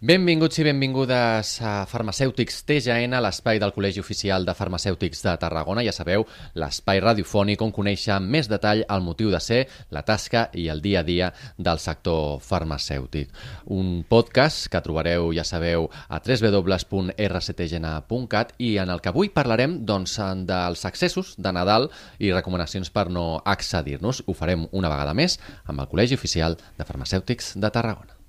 Benvinguts i benvingudes a Farmacèutics TGN, l'espai del Col·legi Oficial de Farmacèutics de Tarragona. Ja sabeu, l'espai radiofònic on conèixer amb més detall el motiu de ser, la tasca i el dia a dia del sector farmacèutic. Un podcast que trobareu, ja sabeu, a www.rctgn.cat i en el que avui parlarem doncs, dels accessos de Nadal i recomanacions per no accedir-nos. Ho farem una vegada més amb el Col·legi Oficial de Farmacèutics de Tarragona.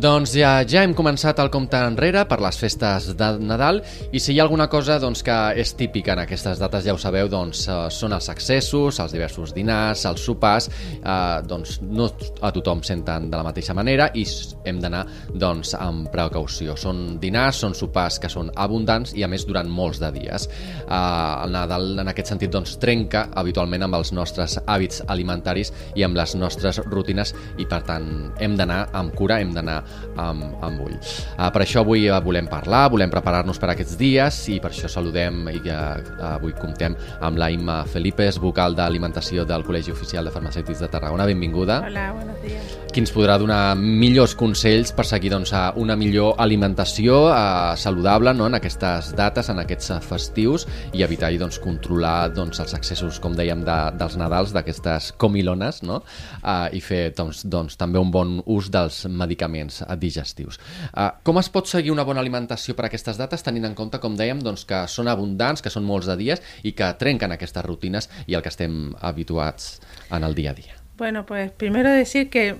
Doncs ja, ja hem començat el compte enrere per les festes de Nadal i si hi ha alguna cosa doncs, que és típica en aquestes dates, ja ho sabeu, doncs, eh, són els accessos, els diversos dinars, els sopars, eh, doncs no a tothom senten de la mateixa manera i hem d'anar doncs, amb precaució. Són dinars, són sopars que són abundants i a més durant molts de dies. Eh, el Nadal en aquest sentit doncs, trenca habitualment amb els nostres hàbits alimentaris i amb les nostres rutines i per tant hem d'anar amb cura, hem d'anar amb, amb ull. Uh, per això avui uh, volem parlar, volem preparar-nos per aquests dies i per això saludem i uh, avui comptem amb la Imma Felipes, vocal d'alimentació del Col·legi Oficial de Farmacèutics de Tarragona. Benvinguda. Hola, buenos días. Qui ens podrà donar millors consells per seguir doncs, una millor alimentació uh, saludable no? en aquestes dates, en aquests festius i evitar doncs, controlar doncs, els accessos, com dèiem, de, dels Nadals, d'aquestes comilones no? uh, i fer doncs, doncs, també un bon ús dels medicaments digestius. Uh, com es pot seguir una bona alimentació per a aquestes dates tenint en compte, com dèiem, doncs, que són abundants, que són molts de dies i que trenquen aquestes rutines i el que estem habituats en el dia a dia? Bueno, pues primero decir que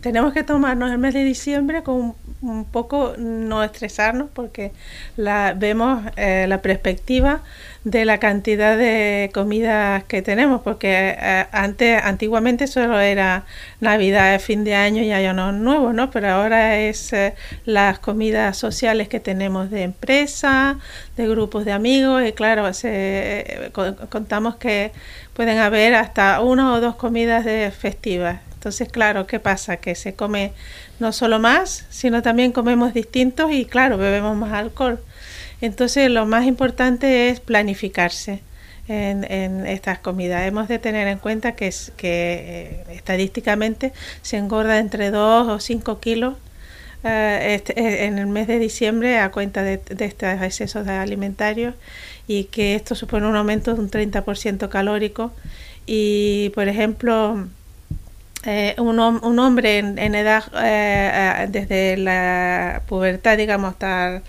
tenemos que tomarnos el mes de diciembre con un poco no estresarnos porque la, vemos eh, la perspectiva de la cantidad de comidas que tenemos porque eh, antes antiguamente solo era Navidad, fin de año y año nuevo, ¿no? Pero ahora es eh, las comidas sociales que tenemos de empresa, de grupos de amigos y claro, se, contamos que pueden haber hasta una o dos comidas de festivas entonces, claro, ¿qué pasa? Que se come no solo más, sino también comemos distintos y, claro, bebemos más alcohol. Entonces, lo más importante es planificarse en, estas comidas. Hemos de tener en cuenta que, es, que eh, estadísticamente se engorda entre 2 o 5 kilos eh, este, eh, en el mes de diciembre a cuenta de, de estos excesos alimentarios y que esto supone un aumento de un 30% calórico. Y, por ejemplo, eh, un, un, hombre en, en edad, eh, eh, desde la pubertad, digamos, hasta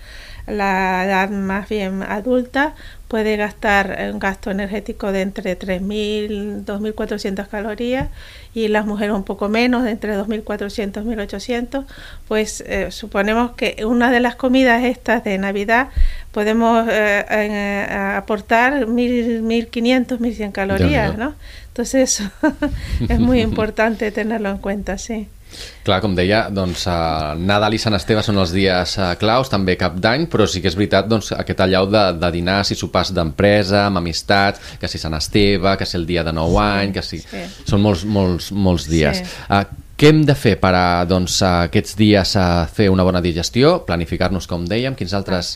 la edad más bien adulta, puede gastar un gasto energético de entre 3.000 2.400 calorías y las mujeres un poco menos, de entre 2.400 y 1.800, pues eh, suponemos que una de las comidas estas de Navidad podemos eh, eh, aportar 1.500, 1.100 calorías, ¿no? Entonces eso es muy importante tenerlo en cuenta, sí. Clar, com deia, doncs, uh, Nadal i Sant Esteve són els dies uh, claus, també cap d'any, però sí que és veritat doncs, aquest allau de, de dinars i sopars d'empresa, amb amistats, que si Sant Esteve, que si el dia de nou any, que si... Sí. Són molts, molts, molts dies. Sí. Uh, què hem de fer per a doncs, aquests dies a fer una bona digestió? Planificar-nos, com dèiem, quins altres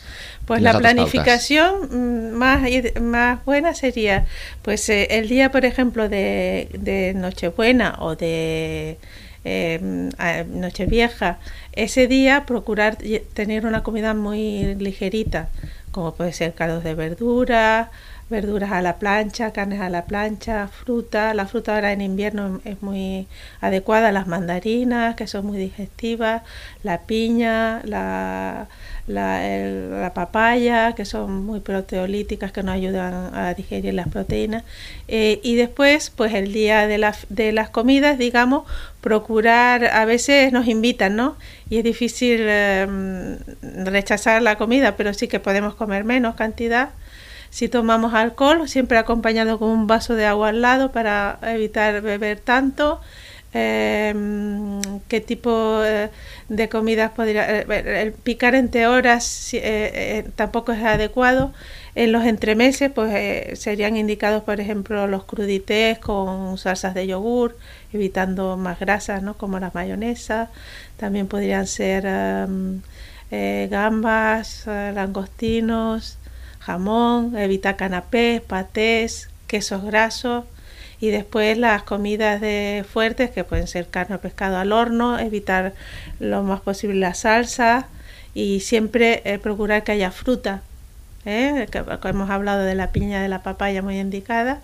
Pues la planificación mm, más, más buena sería, pues eh, el día, por ejemplo, de, de Nochebuena o de eh, Nochevieja, ese día procurar tener una comida muy ligerita, como puede ser caldos de verdura, verduras a la plancha, carnes a la plancha, fruta. La fruta ahora en invierno es muy adecuada, las mandarinas, que son muy digestivas, la piña, la, la, papaya, que son muy proteolíticas, que nos ayudan a digerir las proteínas. Eh, y después, pues el día de, de las comidas, digamos, procurar, a veces nos invitan, ¿no? Y es difícil em, rechazar la comida, pero sí que podemos comer menos cantidad si tomamos alcohol, siempre acompañado con un vaso de agua al lado para evitar beber tanto. Eh, qué tipo eh, de comidas podría eh, el picar entre horas tampoco es adecuado en los entremeses pues serían indicados por ejemplo los crudités con salsas de yogur evitando más grasas no como la mayonesa. También podrían ser eh, gambas, eh, langostinos, jamón, evitar canapés, patés, quesos grasos y después las comidas de fuertes que pueden ser carne o pescado al horno, evitar lo más posible la salsa y siempre eh, procurar que haya fruta. ¿eh? Que, hemos hablado de la piña, de la papaya muy indicada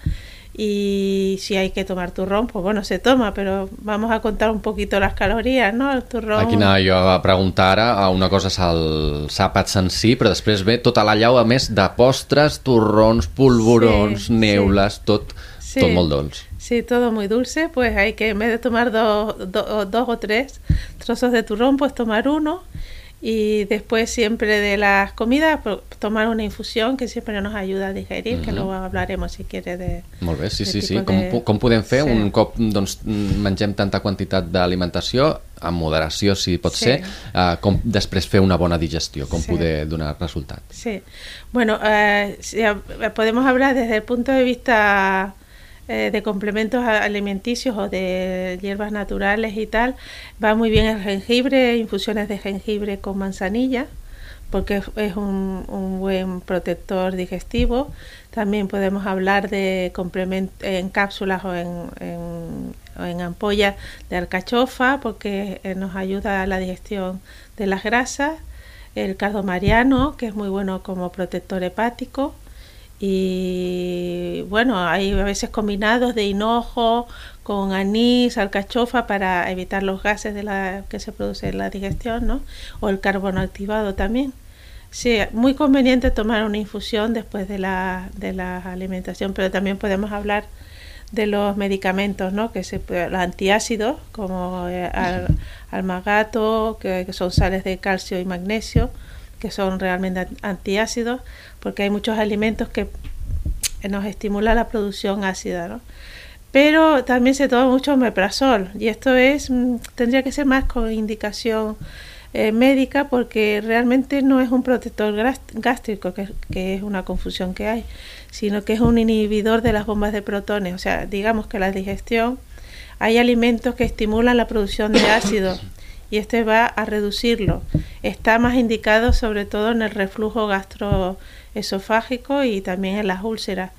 y si hay que tomar turrón, pues bueno, se toma, però vamos a contar un poquito las calorías, no? El turrón... Aquí anava jo a preguntar ara, una cosa és els àpats en si, però després ve tota la llau, a més, de postres, turrons, polvorons, sí, neules, sí. tot, sí. tot molt dolç. Sí, todo muy dulce, pues hay que en vez de tomar do, do, dos o tres trozos de turrón, pues tomar uno y después siempre de las comidas tomar una infusión que siempre nos ayuda a digerir, uh -huh. que luego hablaremos si quiere de Molt bé, sí, sí, sí. Com, de... com podem fer sí. un cop doncs, mengem tanta quantitat d'alimentació amb moderació si pot sí. ser, uh, com després fer una bona digestió, com sí. poder donar resultat. Sí, bueno, si, uh, podemos hablar desde el punto de vista eh, de complementos alimenticios o de hierbas naturales y tal, va muy bien el jengibre, infusiones de jengibre con manzanilla, porque es un, un buen protector digestivo. También podemos hablar de en cápsulas o en, en, o en ampollas de alcachofa, porque eh, nos ayuda a la digestión de las grasas. El cardo mariano, que es muy bueno como protector hepático y bueno, hay a veces combinados de hinojo con anís, alcachofa para evitar los gases de la que se produce en la digestión, ¿no? O el carbono activado también. Sí, muy conveniente tomar una infusión después de la, de la alimentación, pero también podemos hablar de los medicamentos, ¿no? Que se, los antiácidos, como eh, almagato, que son sales de calcio y magnesio, que son realmente antiácidos, porque hay muchos alimentos que nos estimulan la producción ácida, ¿no? Pero también se toma mucho omeprazol y esto es mm, tendría que ser más con indicación eh, médica porque realmente no es un protector gástrico, que, que, es una confusión que hay, sino que es un inhibidor de las bombas de protones. O sea, digamos que la digestión, hay alimentos que estimulan la producción de ácido y este va a reducirlo. Está más indicado sobre todo en el reflujo gastroesofágico y también en las úlceras.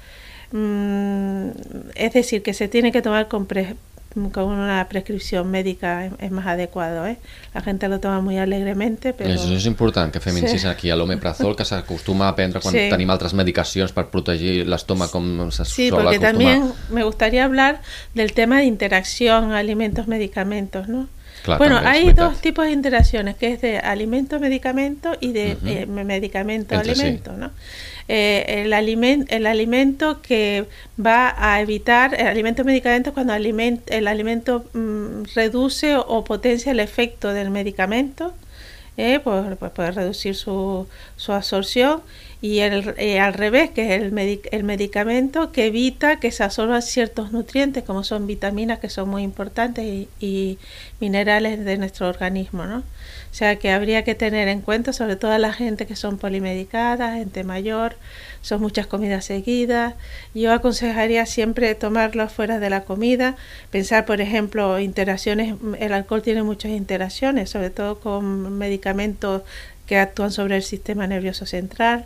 Mm, es decir, que se tiene que tomar con, pre, con una prescripción médica es más adecuado. ¿eh? La gente lo toma muy alegremente, però... Això és important, que fem incís sí. aquí a l'omeprazol, que s'acostuma a prendre quan sí. tenim altres medicacions per protegir l'estómac com se Sí, porque acostumar. también me gustaría hablar del tema de interacción alimentos-medicamentos, ¿no? Claro, bueno, hay dos tipos de interacciones, que es de alimento-medicamento y de uh -huh. eh, medicamento-alimento, sí. ¿no? Eh, el, aliment, el alimento que va a evitar, el alimento-medicamento cuando aliment, el alimento mm, reduce o, o, potencia el efecto del medicamento, eh, pues, pues puede reducir su, su absorción y el, eh, al revés, que es el, el medicamento que evita que se absorban ciertos nutrientes, como son vitaminas, que son muy importantes, y, y minerales de nuestro organismo, ¿no? O sea que habría que tener en cuenta, sobre todo a la gente que son polimedicadas, gente mayor, son muchas comidas seguidas. Yo aconsejaría siempre tomarlo fuera de la comida, pensar, por ejemplo, interacciones, el alcohol tiene muchas interacciones, sobre todo con medicamentos que actúan sobre el sistema nervioso central,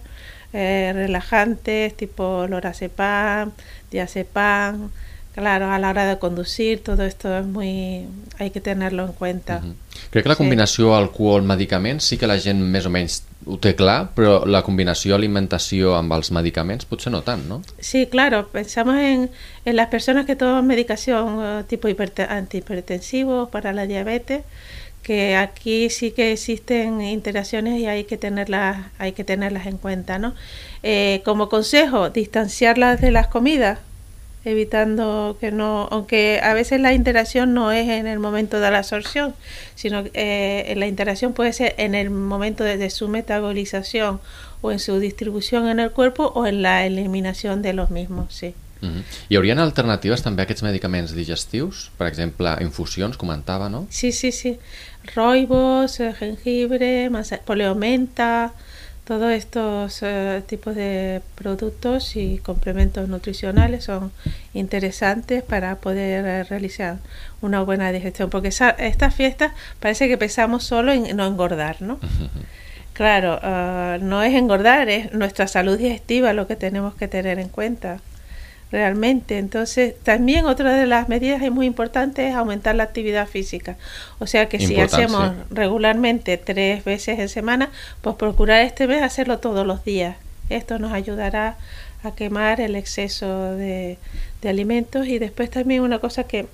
eh, relajantes tipo lorazepam, diazepam, claro, a la hora de conducir, todo esto es muy... hay que tenerlo en cuenta. Uh -huh. Crec que la combinació sí. alcohol-medicaments sí que la gent més o menys ho té clar, però la combinació alimentació amb els medicaments potser no tant, ¿no? Sí, claro, pensamos en, en las personas que toman medicación uh, tipo antihipertensivo para la diabetes, que aquí sí que existen interacciones y hay que tenerlas, hay que tenerlas en cuenta, ¿no? Eh, como consejo, distanciarlas de las comidas, evitando que no, aunque a veces la interacción no es en el momento de la absorción, sino eh, la interacción puede ser en el momento de, de, su metabolización o en su distribución en el cuerpo o en la eliminación de los mismos, sí. Uh -huh. Hi haurien alternatives també a aquests medicaments digestius? Per exemple, infusions, comentava, no? Sí, sí, sí. Roibos, eh, jengibre, poleomenta, todos estos uh, tipos de productos y complementos nutricionales son interesantes para poder uh, realizar una buena digestión, porque esa, estas fiestas parece que pensamos solo en no engordar, ¿no? Claro, uh, no es engordar, es nuestra salud digestiva lo que tenemos que tener en cuenta realmente. Entonces, también otra de las medidas muy importantes es aumentar la actividad física. O sea que si hacemos regularmente tres veces en semana, pues procurar este mes hacerlo todos los días. Esto nos ayudará a quemar el exceso de, de alimentos y después también una cosa que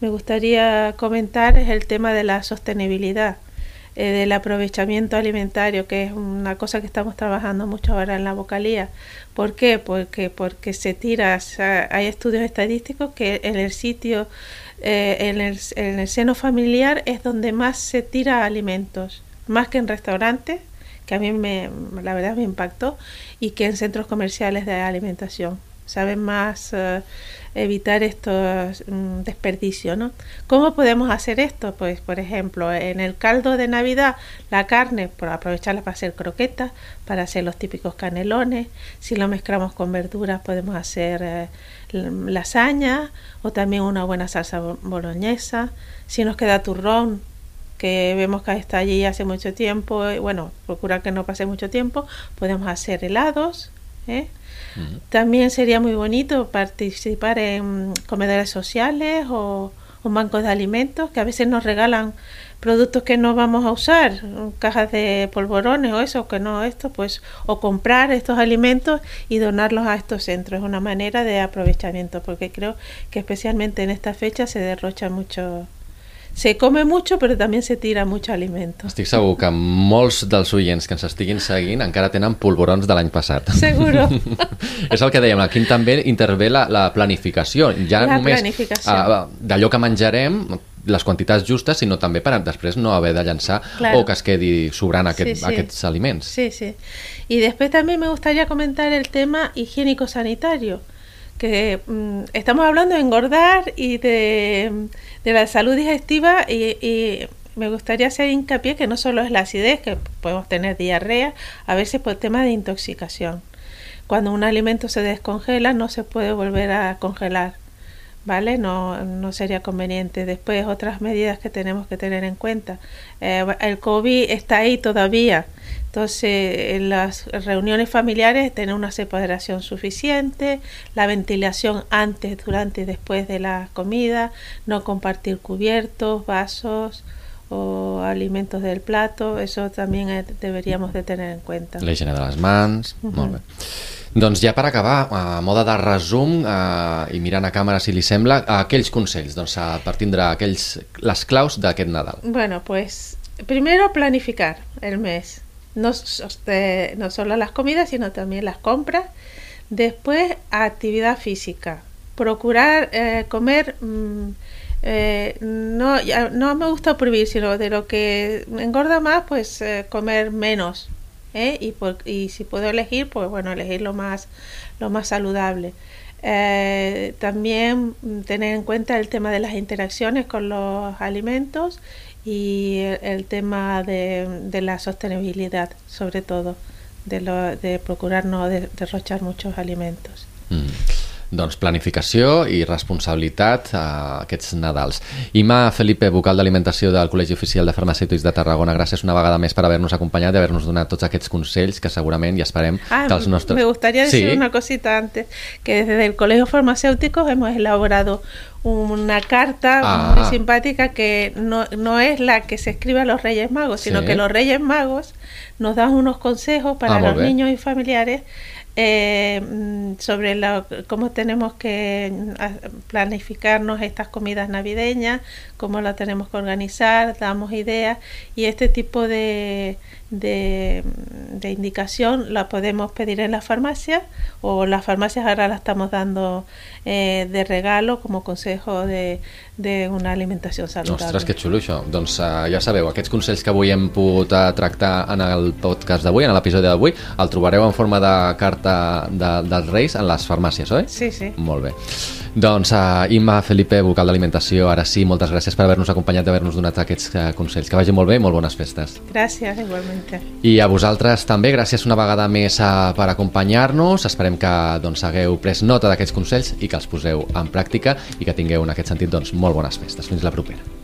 me gustaría comentar es el tema de la sostenibilidad eh, del aprovechamiento alimentario, que es una cosa que estamos trabajando mucho ahora en la vocalía. ¿Por qué? Porque, porque se tira, hay estudios estadísticos que en el sitio, eh, en, el, en seno familiar es donde más se tira alimentos, más que en restaurantes, que a mí me, la verdad me impactó, y que en centros comerciales de alimentación. Saben más... Eh, evitar estos mm, desperdicios, ¿no? ¿Cómo podemos hacer esto? Pues, por ejemplo, en el caldo de Navidad, la carne, por aprovecharla para hacer croquetas, para hacer los típicos canelones. Si lo mezclamos con verduras, podemos hacer eh, lasaña o también una buena salsa boloñesa. Si nos queda turrón, que vemos que está allí hace mucho tiempo, bueno, procurar que no pase mucho tiempo, podemos hacer helados, ¿eh? También sería muy bonito participar en comedores sociales o, bancos de alimentos que a veces nos regalan productos que no vamos a usar, cajas de polvorones o eso, que no esto, pues, o comprar estos alimentos y donarlos a estos centros. Es una manera de aprovechamiento, porque creo que especialmente en esta fecha se derrocha mucho se come mucho però també se tira mucho alimento. Estic segur que molts dels oients que ens estiguin seguint encara tenen polvorons de l'any passat. Seguro. és el que dèiem, aquí també intervé la, la planificació. Ja la només planificació. Uh, d'allò que menjarem, les quantitats justes, sinó també per després no haver de llançar claro. o que es quedi sobrant aquest, sí, sí. aquests aliments. Sí, sí. Y después también me gustaría comentar el tema higiénico-sanitario. que mm, estamos hablando de engordar y de, la salud digestiva y, me gustaría hacer hincapié que no solo es la acidez, que podemos tener diarrea, a veces por tema de intoxicación. Cuando un alimento se descongela no se puede volver a congelar, ¿vale? No, no sería conveniente. Después otras medidas que tenemos que tener en cuenta. Eh, el COVID está ahí todavía entonces, en las reuniones familiares, tener una separación suficiente, la ventilación antes, durante y después de la comida, no compartir cubiertos, vasos o alimentos del plato, eso también deberíamos de tener en cuenta. La higiene de les mans, uh -huh. molt bé. Doncs ja per acabar, a moda de resum eh, i mirant a càmera si li sembla, aquells consells doncs, per tindre aquells, les claus d'aquest Nadal. Bueno, pues primero planificar el mes no, este, no solo las comidas, sino también las compras. Después, actividad física. Procurar eh, comer, mm, eh, no, no me gusta prohibir, sino de lo que engorda más, pues eh, comer menos. Y, por, y si puedo elegir, pues bueno, elegir lo más, lo más saludable. también tener en cuenta el tema de las interacciones con los alimentos y el, tema de, de, la sostenibilidad, sobre todo, de, lo, de procurar no derrochar muchos alimentos. Mm. Doncs planificació i responsabilitat a aquests Nadals. Ima Felipe, vocal d'alimentació del Col·legi Oficial de Farmacèutics de Tarragona, gràcies una vegada més per haver-nos acompanyat i haver-nos donat tots aquests consells que segurament i esperem ah, que els nostres... Me gustaría decir sí? una cosita antes, que desde el Colegio Farmacéutico hemos elaborado una carta ah. muy simpática que no, no, es la que se escribe a los Reyes Magos, sino sí. que los Reyes Magos nos dan unos consejos para ah, los niños y familiares eh, mm, sobre la, cómo tenemos que mm, planificarnos estas comidas navideñas, cómo la tenemos que organizar, damos ideas y este tipo de, de, de, indicación la podemos pedir en la farmacia o las farmacias ahora la estamos dando eh, de regalo como consejo de, de una alimentació saludable. Ostres, que xulo això. Doncs uh, ja sabeu, aquests consells que avui hem pogut uh, tractar en el podcast d'avui, en l'episodi d'avui, el trobareu en forma de carta de, dels Reis en les farmàcies, oi? Sí, sí. Molt bé. Doncs uh, Imma Felipe, vocal d'alimentació, ara sí, moltes gràcies per haver-nos acompanyat i haver-nos donat aquests uh, consells. Que vagi molt bé i molt bones festes. Gràcies, igualment. I a vosaltres també, gràcies una vegada més uh, per acompanyar-nos. Esperem que doncs, hagueu pres nota d'aquests consells i que els poseu en pràctica i que tingueu en aquest sentit doncs, molt bones festes. Fins la propera.